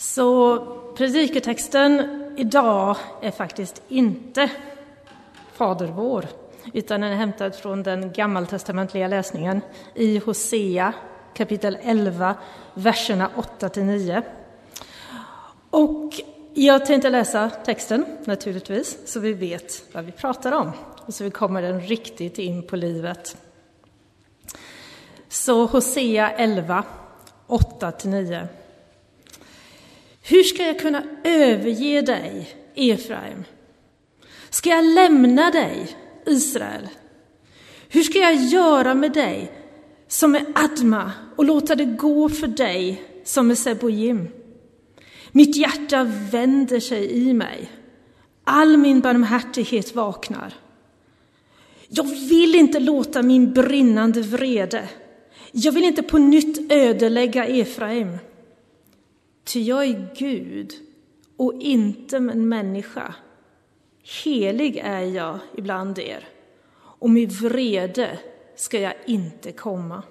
Så predikotexten idag är faktiskt inte Fader vår, utan den är hämtad från den gammaltestamentliga läsningen i Hosea kapitel 11, verserna 8 till 9. Och jag tänkte läsa texten naturligtvis, så vi vet vad vi pratar om och så vi kommer den riktigt in på livet. Så Hosea 11, 8 till 9. Hur ska jag kunna överge dig, Efraim? Ska jag lämna dig, Israel? Hur ska jag göra med dig som är Adma och låta det gå för dig som är Sebojim? Mitt hjärta vänder sig i mig. All min barmhärtighet vaknar. Jag vill inte låta min brinnande vrede, jag vill inte på nytt ödelägga Efraim. Ty jag är Gud och inte en människa. Helig är jag ibland er, och med vrede ska jag inte komma.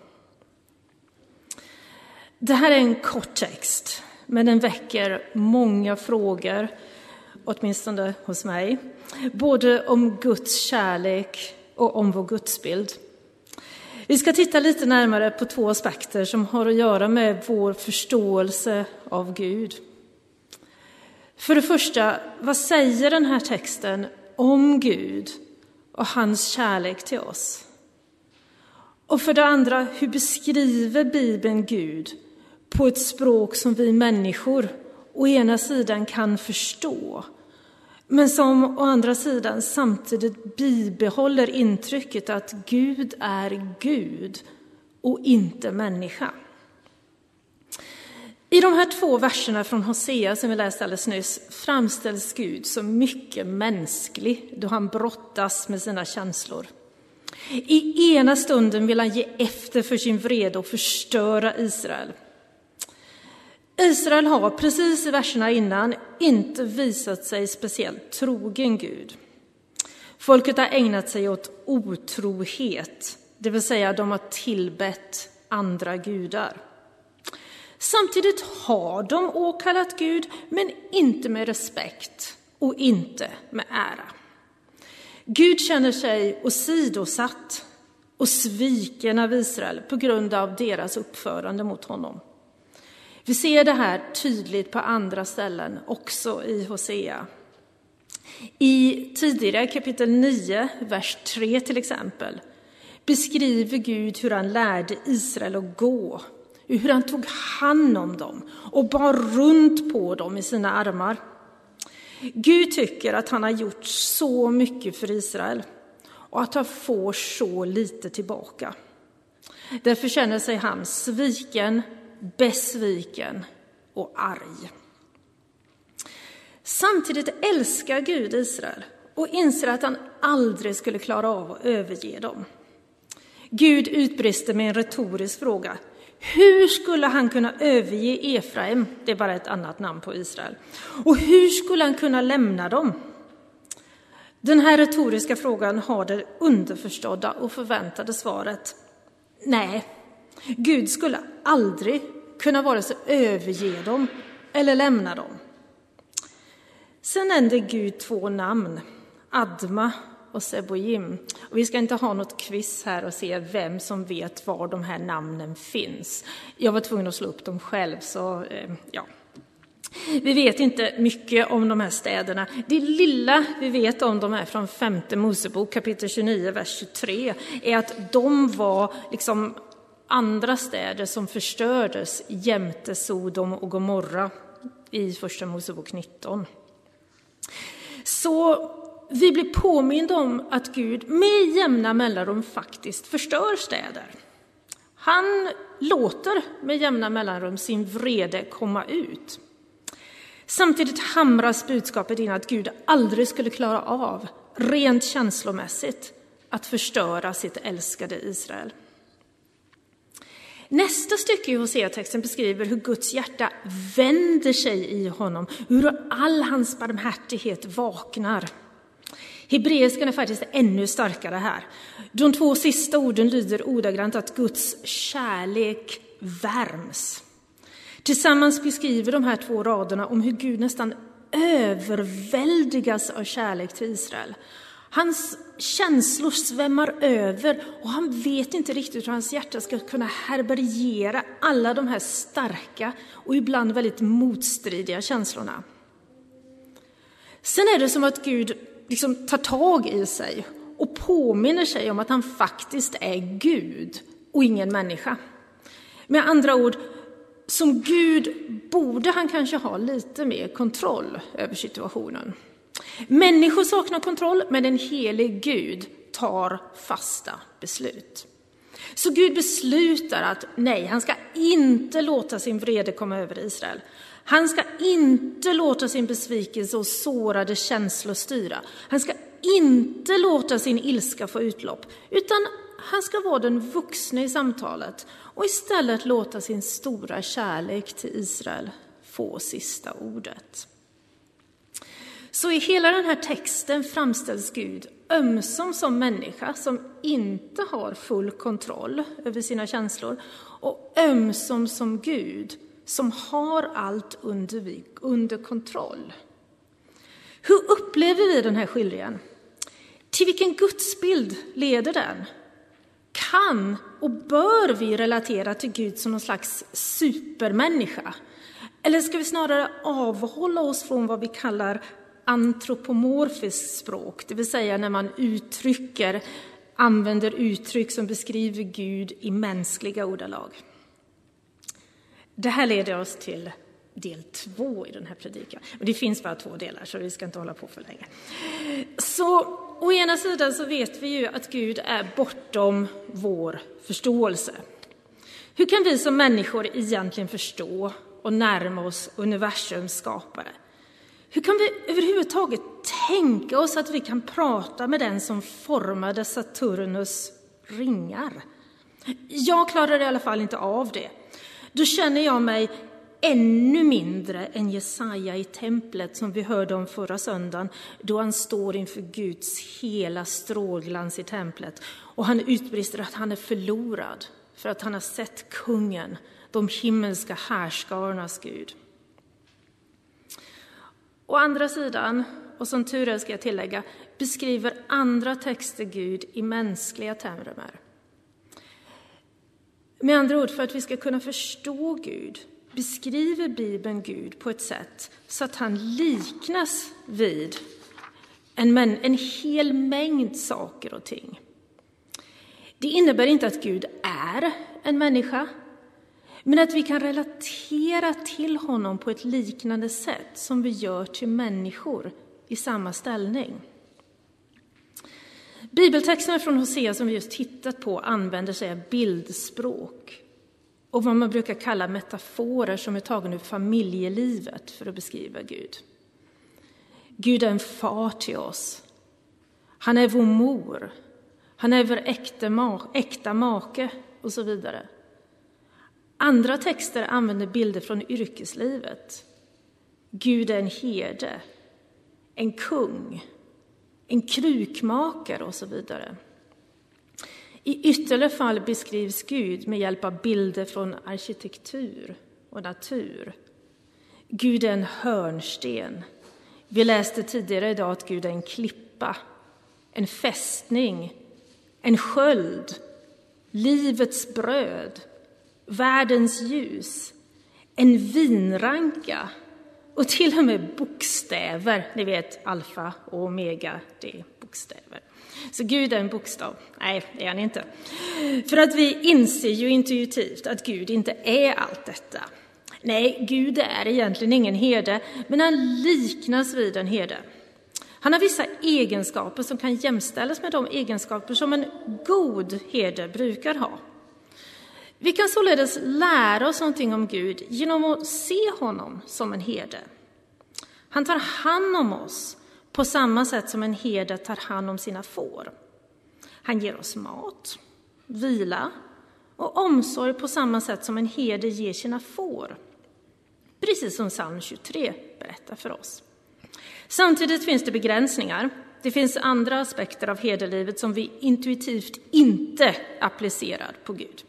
Det här är en kort text, men den väcker många frågor, åtminstone hos mig, både om Guds kärlek och om vår gudsbild. Vi ska titta lite närmare på två aspekter som har att göra med vår förståelse av Gud. För det första, vad säger den här texten om Gud och hans kärlek till oss? Och för det andra, hur beskriver Bibeln Gud på ett språk som vi människor å ena sidan kan förstå men som å andra sidan samtidigt bibehåller intrycket att Gud är Gud och inte människa. I de här två verserna från Hosea som vi läste alldeles nyss framställs Gud som mycket mänsklig då han brottas med sina känslor. I ena stunden vill han ge efter för sin vrede och förstöra Israel. Israel har, precis i verserna innan, inte visat sig speciellt trogen Gud. Folket har ägnat sig åt otrohet, det vill säga de har tillbett andra gudar. Samtidigt har de åkallat Gud, men inte med respekt och inte med ära. Gud känner sig åsidosatt och sviken av Israel på grund av deras uppförande mot honom. Vi ser det här tydligt på andra ställen, också i Hosea. I tidigare kapitel 9, vers 3 till exempel, beskriver Gud hur han lärde Israel att gå, hur han tog hand om dem och bar runt på dem i sina armar. Gud tycker att han har gjort så mycket för Israel och att han får så lite tillbaka. Därför känner sig han sviken, besviken och arg. Samtidigt älskar Gud Israel och inser att han aldrig skulle klara av att överge dem. Gud utbrister med en retorisk fråga. Hur skulle han kunna överge Efraim? Det är bara ett annat namn på Israel. Och hur skulle han kunna lämna dem? Den här retoriska frågan har det underförstådda och förväntade svaret. Nej, Gud skulle aldrig kunna vare sig överge dem eller lämna dem. Sen nämnde Gud två namn, Adma och Seboim. Och vi ska inte ha något quiz här och se vem som vet var de här namnen finns. Jag var tvungen att slå upp dem själv, så eh, ja. Vi vet inte mycket om de här städerna. Det lilla vi vet om dem är från femte Mosebok kapitel 29, vers 23, är att de var liksom andra städer som förstördes jämte Sodom och Gomorra i Första Mosebok 19. Så vi blir påminda om att Gud med jämna mellanrum faktiskt förstör städer. Han låter med jämna mellanrum sin vrede komma ut. Samtidigt hamras budskapet in att Gud aldrig skulle klara av, rent känslomässigt, att förstöra sitt älskade Israel. Nästa stycke i Hosea-texten beskriver hur Guds hjärta vänder sig i honom, hur all hans barmhärtighet vaknar. Hebreiskan är faktiskt ännu starkare här. De två sista orden lyder ordagrant att Guds kärlek värms. Tillsammans beskriver de här två raderna om hur Gud nästan överväldigas av kärlek till Israel. Hans känslor svämmar över och han vet inte riktigt hur hans hjärta ska kunna härbärgera alla de här starka och ibland väldigt motstridiga känslorna. Sen är det som att Gud liksom tar tag i sig och påminner sig om att han faktiskt är Gud och ingen människa. Med andra ord, som Gud borde han kanske ha lite mer kontroll över situationen. Människor saknar kontroll, men en helig Gud tar fasta beslut. Så Gud beslutar att nej, han ska inte låta sin vrede komma över Israel. Han ska inte låta sin besvikelse och sårade känslor styra. Han ska inte låta sin ilska få utlopp, utan han ska vara den vuxne i samtalet och istället låta sin stora kärlek till Israel få sista ordet. Så i hela den här texten framställs Gud ömsom som människa som inte har full kontroll över sina känslor och ömsom som Gud som har allt under, under kontroll. Hur upplever vi den här skildringen? Till vilken gudsbild leder den? Kan och bör vi relatera till Gud som någon slags supermänniska? Eller ska vi snarare avhålla oss från vad vi kallar antropomorfiskt språk, det vill säga när man uttrycker, använder uttryck som beskriver Gud i mänskliga ordalag. Det här leder oss till del två i den här predikan. Och det finns bara två delar, så vi ska inte hålla på för länge. Så å ena sidan så vet vi ju att Gud är bortom vår förståelse. Hur kan vi som människor egentligen förstå och närma oss universums skapare? Hur kan vi överhuvudtaget tänka oss att vi kan prata med den som formade Saturnus ringar? Jag klarar i alla fall inte av det. Då känner jag mig ännu mindre än Jesaja i templet som vi hörde om förra söndagen, då han står inför Guds hela strålglans i templet och han utbrister att han är förlorad för att han har sett kungen, de himmelska härskarornas Gud. Å andra sidan, och som tur är ska jag tillägga, beskriver andra texter Gud i mänskliga termer. Med andra ord, för att vi ska kunna förstå Gud beskriver Bibeln Gud på ett sätt så att han liknas vid en, en hel mängd saker och ting. Det innebär inte att Gud är en människa, men att vi kan relatera till honom på ett liknande sätt som vi gör till människor i samma ställning. Bibeltexterna från Hosea som vi just tittat på använder sig av bildspråk och vad man brukar kalla metaforer som är tagna ur familjelivet för att beskriva Gud. Gud är en far till oss. Han är vår mor. Han är vår äkta, äkta make och så vidare. Andra texter använder bilder från yrkeslivet. Gud är en herde, en kung, en krukmakare och så vidare. I ytterligare fall beskrivs Gud med hjälp av bilder från arkitektur och natur. Gud är en hörnsten. Vi läste tidigare idag att Gud är en klippa, en fästning, en sköld, livets bröd, världens ljus, en vinranka och till och med bokstäver. Ni vet, alfa och omega, det är bokstäver. Så Gud är en bokstav. Nej, det är han inte. För att vi inser ju intuitivt att Gud inte är allt detta. Nej, Gud är egentligen ingen herde, men han liknas vid en herde. Han har vissa egenskaper som kan jämställas med de egenskaper som en god herde brukar ha. Vi kan således lära oss någonting om Gud genom att se honom som en herde. Han tar hand om oss på samma sätt som en herde tar hand om sina får. Han ger oss mat, vila och omsorg på samma sätt som en herde ger sina får. Precis som psalm 23 berättar för oss. Samtidigt finns det begränsningar. Det finns andra aspekter av herdelivet som vi intuitivt inte applicerar på Gud.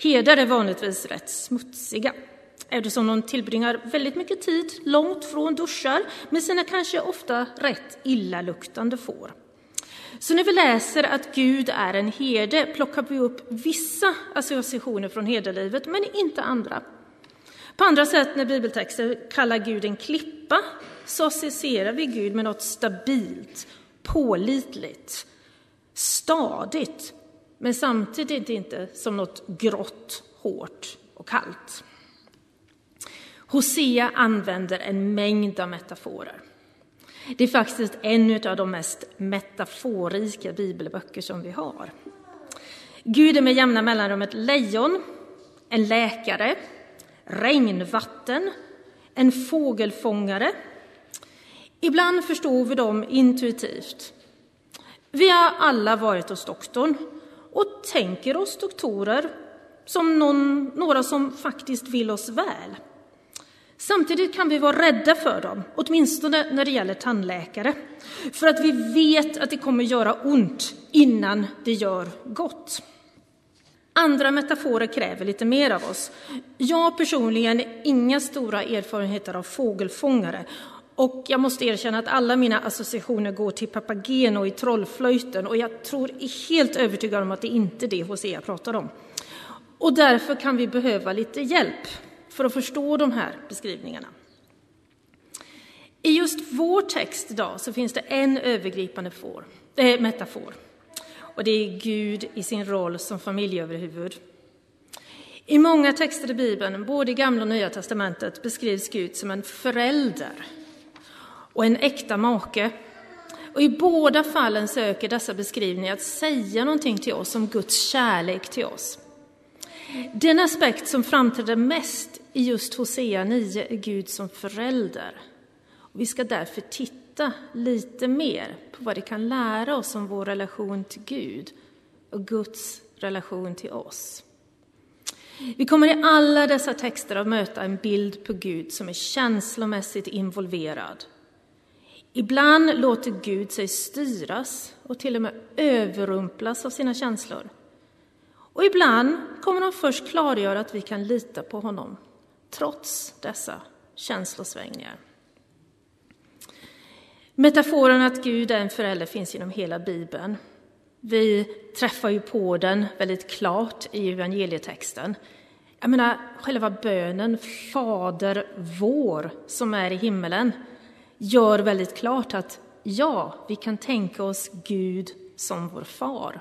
Herdar är vanligtvis rätt smutsiga. eftersom de tillbringar väldigt mycket tid långt från duschar med sina kanske ofta rätt illaluktande får. Så när vi läser att Gud är en herde plockar vi upp vissa associationer från herdelivet, men inte andra. På andra sätt, när bibeltexter kallar Gud en klippa, så associerar vi Gud med något stabilt, pålitligt, stadigt, men samtidigt inte som något grått, hårt och kallt. Hosea använder en mängd av metaforer. Det är faktiskt en av de mest metaforrika bibelböcker som vi har. Gud är med jämna mellanrum ett lejon, en läkare, regnvatten, en fågelfångare. Ibland förstår vi dem intuitivt. Vi har alla varit hos doktorn och tänker oss doktorer som någon, några som faktiskt vill oss väl. Samtidigt kan vi vara rädda för dem, åtminstone när det gäller tandläkare, för att vi vet att det kommer göra ont innan det gör gott. Andra metaforer kräver lite mer av oss. Jag personligen har inga stora erfarenheter av fågelfångare och jag måste erkänna att alla mina associationer går till Papageno i Trollflöjten och jag tror är helt övertygad om att det inte är det Hosea pratar om. Och därför kan vi behöva lite hjälp för att förstå de här beskrivningarna. I just vår text idag så finns det en övergripande for, äh, eh, metafor. Och det är Gud i sin roll som familjeöverhuvud. I många texter i Bibeln, både i Gamla och Nya testamentet, beskrivs Gud som en förälder och en äkta make. Och I båda fallen söker dessa beskrivningar att säga någonting till oss om Guds kärlek till oss. Den aspekt som framträder mest i just Hosea 9 är Gud som förälder. Och vi ska därför titta lite mer på vad det kan lära oss om vår relation till Gud och Guds relation till oss. Vi kommer i alla dessa texter att möta en bild på Gud som är känslomässigt involverad. Ibland låter Gud sig styras och till och med överrumplas av sina känslor. Och ibland kommer han först klargöra att vi kan lita på honom, trots dessa känslosvängningar. Metaforen att Gud är en förälder finns genom hela Bibeln. Vi träffar ju på den väldigt klart i evangelietexten. Jag menar, själva bönen Fader vår som är i himmelen gör väldigt klart att ja, vi kan tänka oss Gud som vår far.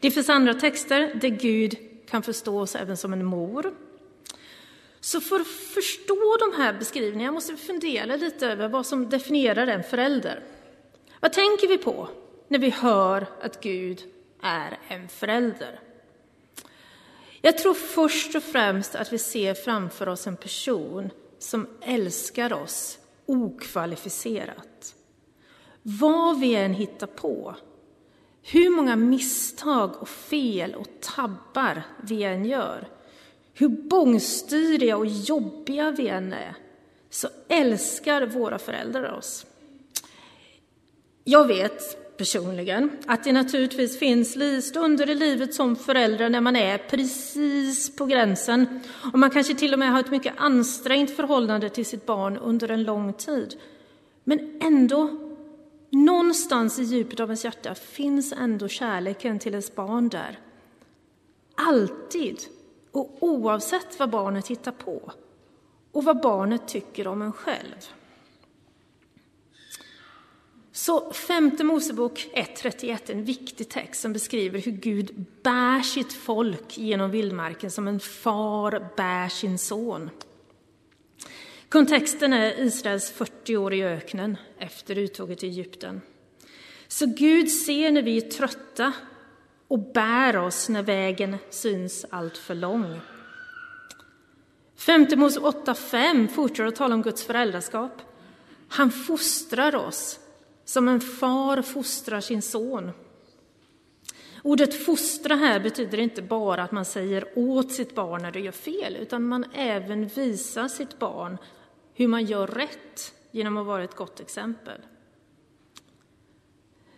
Det finns andra texter där Gud kan förstås även som en mor. Så för att förstå de här beskrivningarna måste vi fundera lite över vad som definierar en förälder. Vad tänker vi på när vi hör att Gud är en förälder? Jag tror först och främst att vi ser framför oss en person som älskar oss okvalificerat. Vad vi än hittar på hur många misstag och fel och tabbar vi än gör, hur bångstyriga och jobbiga vi än är, så älskar våra föräldrar oss. Jag vet personligen att det naturligtvis finns stunder i livet som förälder när man är precis på gränsen och man kanske till och med har ett mycket ansträngt förhållande till sitt barn under en lång tid. Men ändå Någonstans i djupet av ens hjärta finns ändå kärleken till ens barn där. Alltid och oavsett vad barnet hittar på och vad barnet tycker om en själv. Så femte Mosebok 1.31 är en viktig text som beskriver hur Gud bär sitt folk genom vildmarken som en far bär sin son. Kontexten är Israels 40 år i öknen efter uttåget i Egypten. Så Gud ser när vi är trötta och bär oss när vägen syns allt för lång. Femte Mos 8.5 fortsätter att tala om Guds föräldraskap. Han fostrar oss som en far fostrar sin son. Ordet fostra här betyder inte bara att man säger åt sitt barn när det gör fel, utan man även visar sitt barn hur man gör rätt genom att vara ett gott exempel.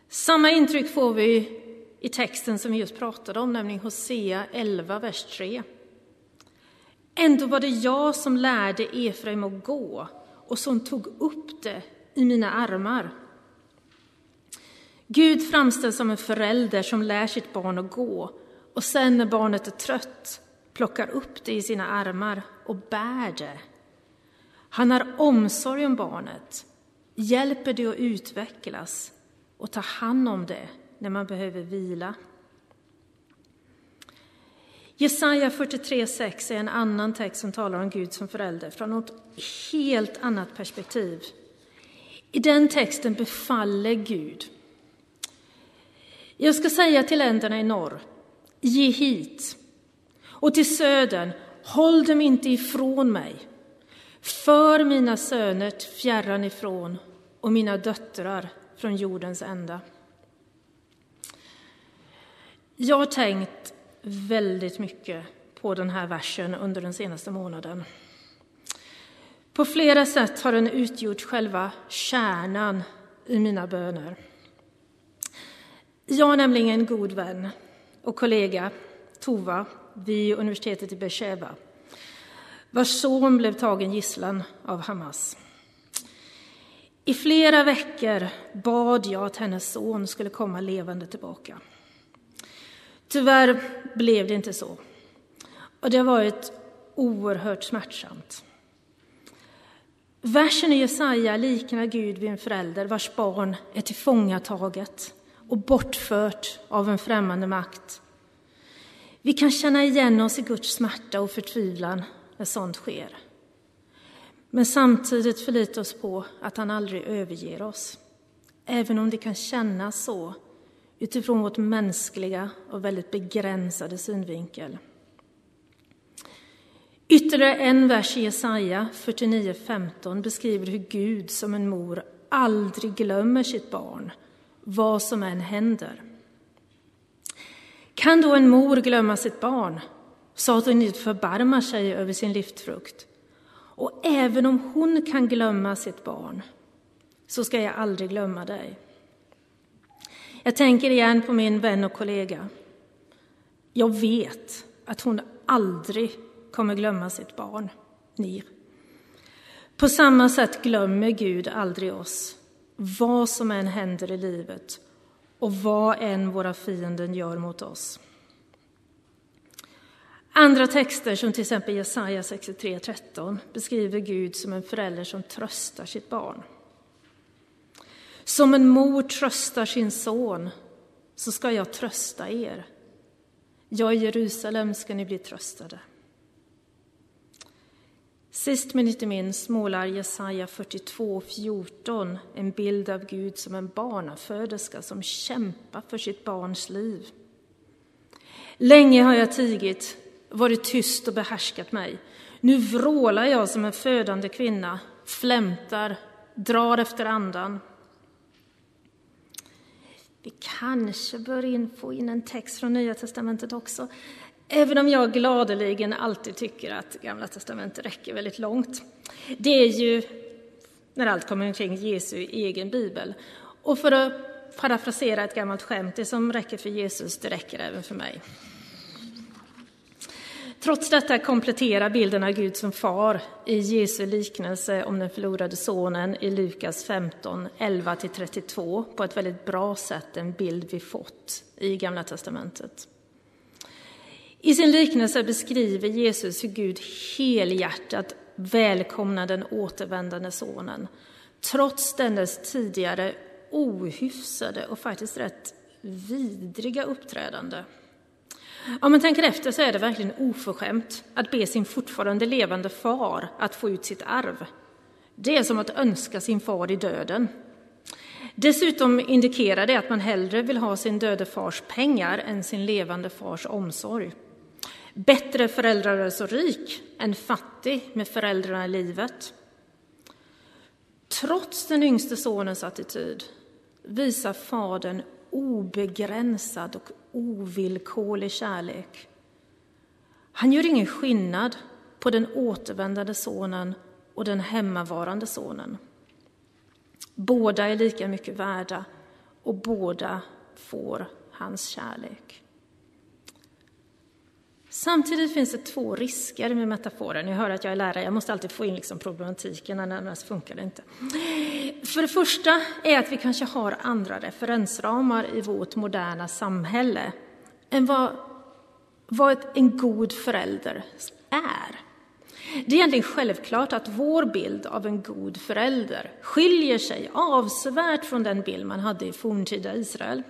Samma intryck får vi i texten som vi just pratade om, nämligen Hosea 11, vers 3. Ändå var det jag som lärde Efraim att gå och som tog upp det i mina armar. Gud framställs som en förälder som lär sitt barn att gå och sen när barnet är trött plockar upp det i sina armar och bär det. Han har omsorg om barnet, hjälper det att utvecklas och tar hand om det när man behöver vila. Jesaja 43.6 är en annan text som talar om Gud som förälder från något helt annat perspektiv. I den texten befaller Gud. Jag ska säga till länderna i norr, ge hit, och till södern, håll dem inte ifrån mig. För mina söner fjärran ifrån och mina döttrar från jordens ända. Jag har tänkt väldigt mycket på den här versen under den senaste månaden. På flera sätt har den utgjort själva kärnan i mina böner. Jag har nämligen en god vän och kollega, Tova, vid universitetet i Beersheba, vars son blev tagen gisslan av Hamas. I flera veckor bad jag att hennes son skulle komma levande tillbaka. Tyvärr blev det inte så. Och det har varit oerhört smärtsamt. Versen i Jesaja liknar Gud vid en förälder vars barn är tillfångataget och bortfört av en främmande makt. Vi kan känna igen oss i Guds smärta och förtvivlan när sånt sker. Men samtidigt förlita oss på att han aldrig överger oss. Även om det kan kännas så utifrån vårt mänskliga och väldigt begränsade synvinkel. Ytterligare en vers i Jesaja 49.15 beskriver hur Gud som en mor aldrig glömmer sitt barn, vad som än händer. Kan då en mor glömma sitt barn så att hon inte förbarmar sig över sin livsfrukt? Och även om hon kan glömma sitt barn så ska jag aldrig glömma dig. Jag tänker igen på min vän och kollega. Jag vet att hon aldrig kommer glömma sitt barn, ni. På samma sätt glömmer Gud aldrig oss, vad som än händer i livet och vad än våra fiender gör mot oss. Andra texter, som till exempel Jesaja 63.13, beskriver Gud som en förälder som tröstar sitt barn. Som en mor tröstar sin son, så ska jag trösta er. Jag i Jerusalem ska ni bli tröstade. Sist men inte minst målar Jesaja 42.14 en bild av Gud som en barnaföderska som kämpar för sitt barns liv. Länge har jag tigit, varit tyst och behärskat mig. Nu vrålar jag som en födande kvinna, flämtar, drar efter andan. Vi kanske bör in, få in en text från Nya testamentet också. Även om jag gladeligen alltid tycker att Gamla testamentet räcker väldigt långt. Det är ju, när allt kommer omkring, Jesu egen bibel. Och för att parafrasera ett gammalt skämt, det som räcker för Jesus, det räcker även för mig. Trots detta kompletterar bilden av Gud som far i Jesu liknelse om den förlorade sonen i Lukas 15, 11-32 på ett väldigt bra sätt den bild vi fått i Gamla testamentet. I sin liknelse beskriver Jesus hur Gud helhjärtat välkomnar den återvändande sonen trots dennes tidigare ohyfsade och faktiskt rätt vidriga uppträdande. Om man tänker efter så är det verkligen oförskämt att be sin fortfarande levande far att få ut sitt arv. Det är som att önska sin far i döden. Dessutom indikerar det att man hellre vill ha sin döde fars pengar än sin levande fars omsorg. Bättre föräldrar är så rik än fattig med föräldrarna i livet. Trots den yngste sonens attityd visar fadern obegränsad och ovillkorlig kärlek. Han gör ingen skillnad på den återvändande sonen och den hemmavarande sonen. Båda är lika mycket värda och båda får hans kärlek. Samtidigt finns det två risker med metaforen. Ni hör att jag är lärare, jag måste alltid få in liksom problematiken, annars funkar det inte. För det första är att vi kanske har andra referensramar i vårt moderna samhälle än vad, vad en god förälder är. Det är egentligen självklart att vår bild av en god förälder skiljer sig avsevärt från den bild man hade i forntida Israel.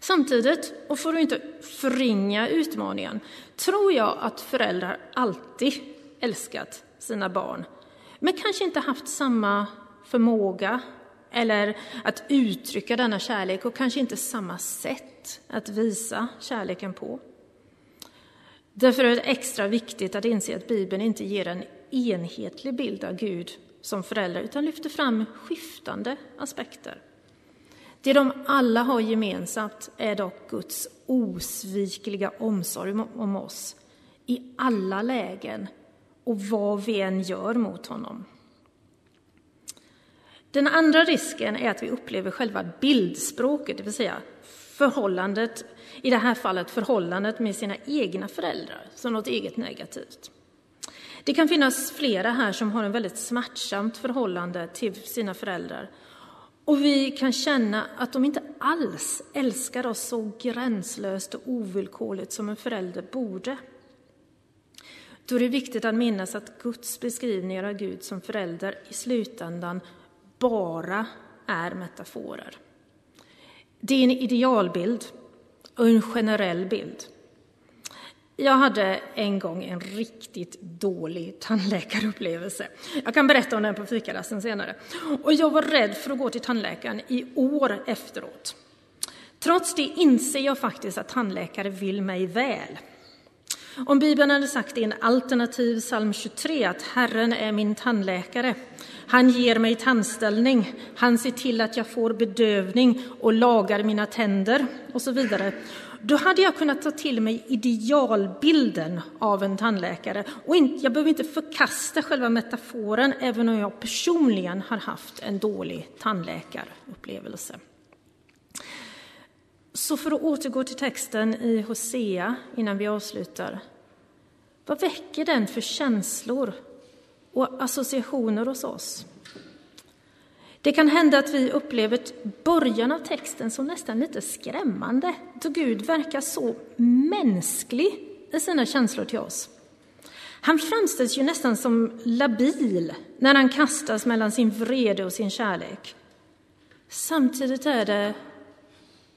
Samtidigt, och för att inte förringa utmaningen, tror jag att föräldrar alltid älskat sina barn, men kanske inte haft samma förmåga eller att uttrycka denna kärlek och kanske inte samma sätt att visa kärleken på. Därför är det extra viktigt att inse att Bibeln inte ger en enhetlig bild av Gud som förälder utan lyfter fram skiftande aspekter. Det de alla har gemensamt är dock Guds osvikliga omsorg om oss i alla lägen och vad vi än gör mot honom. Den andra risken är att vi upplever själva bildspråket, det vill säga förhållandet, i det här fallet förhållandet med sina egna föräldrar, som något eget negativt. Det kan finnas flera här som har en väldigt smärtsamt förhållande till sina föräldrar och vi kan känna att de inte alls älskar oss så gränslöst och ovillkorligt som en förälder borde. Då är det viktigt att minnas att Guds beskrivningar av Gud som förälder i slutändan bara är metaforer. Det är en idealbild och en generell bild. Jag hade en gång en riktigt dålig tandläkarupplevelse. Jag kan berätta om den på fikarasten senare. Och jag var rädd för att gå till tandläkaren i år efteråt. Trots det inser jag faktiskt att tandläkare vill mig väl. Om Bibeln hade sagt i en alternativ psalm 23 att Herren är min tandläkare, han ger mig tandställning, han ser till att jag får bedövning och lagar mina tänder och så vidare, då hade jag kunnat ta till mig idealbilden av en tandläkare. Och jag behöver inte förkasta själva metaforen, även om jag personligen har haft en dålig tandläkarupplevelse. Så för att återgå till texten i Hosea innan vi avslutar. Vad väcker den för känslor och associationer hos oss? Det kan hända att vi upplever början av texten som nästan lite skrämmande, då Gud verkar så mänsklig i sina känslor till oss. Han framställs ju nästan som labil när han kastas mellan sin vrede och sin kärlek. Samtidigt är det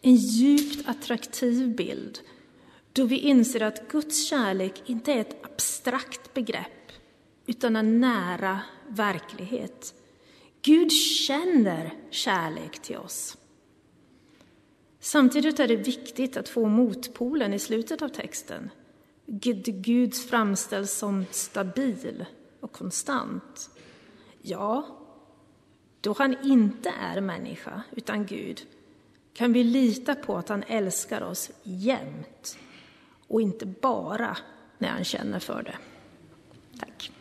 en djupt attraktiv bild då vi inser att Guds kärlek inte är ett abstrakt begrepp utan en nära verklighet. Gud känner kärlek till oss. Samtidigt är det viktigt att få motpolen i slutet av texten. Gud framställs som stabil och konstant. Ja, då han inte är människa, utan Gud, kan vi lita på att han älskar oss jämt och inte bara när han känner för det. Tack.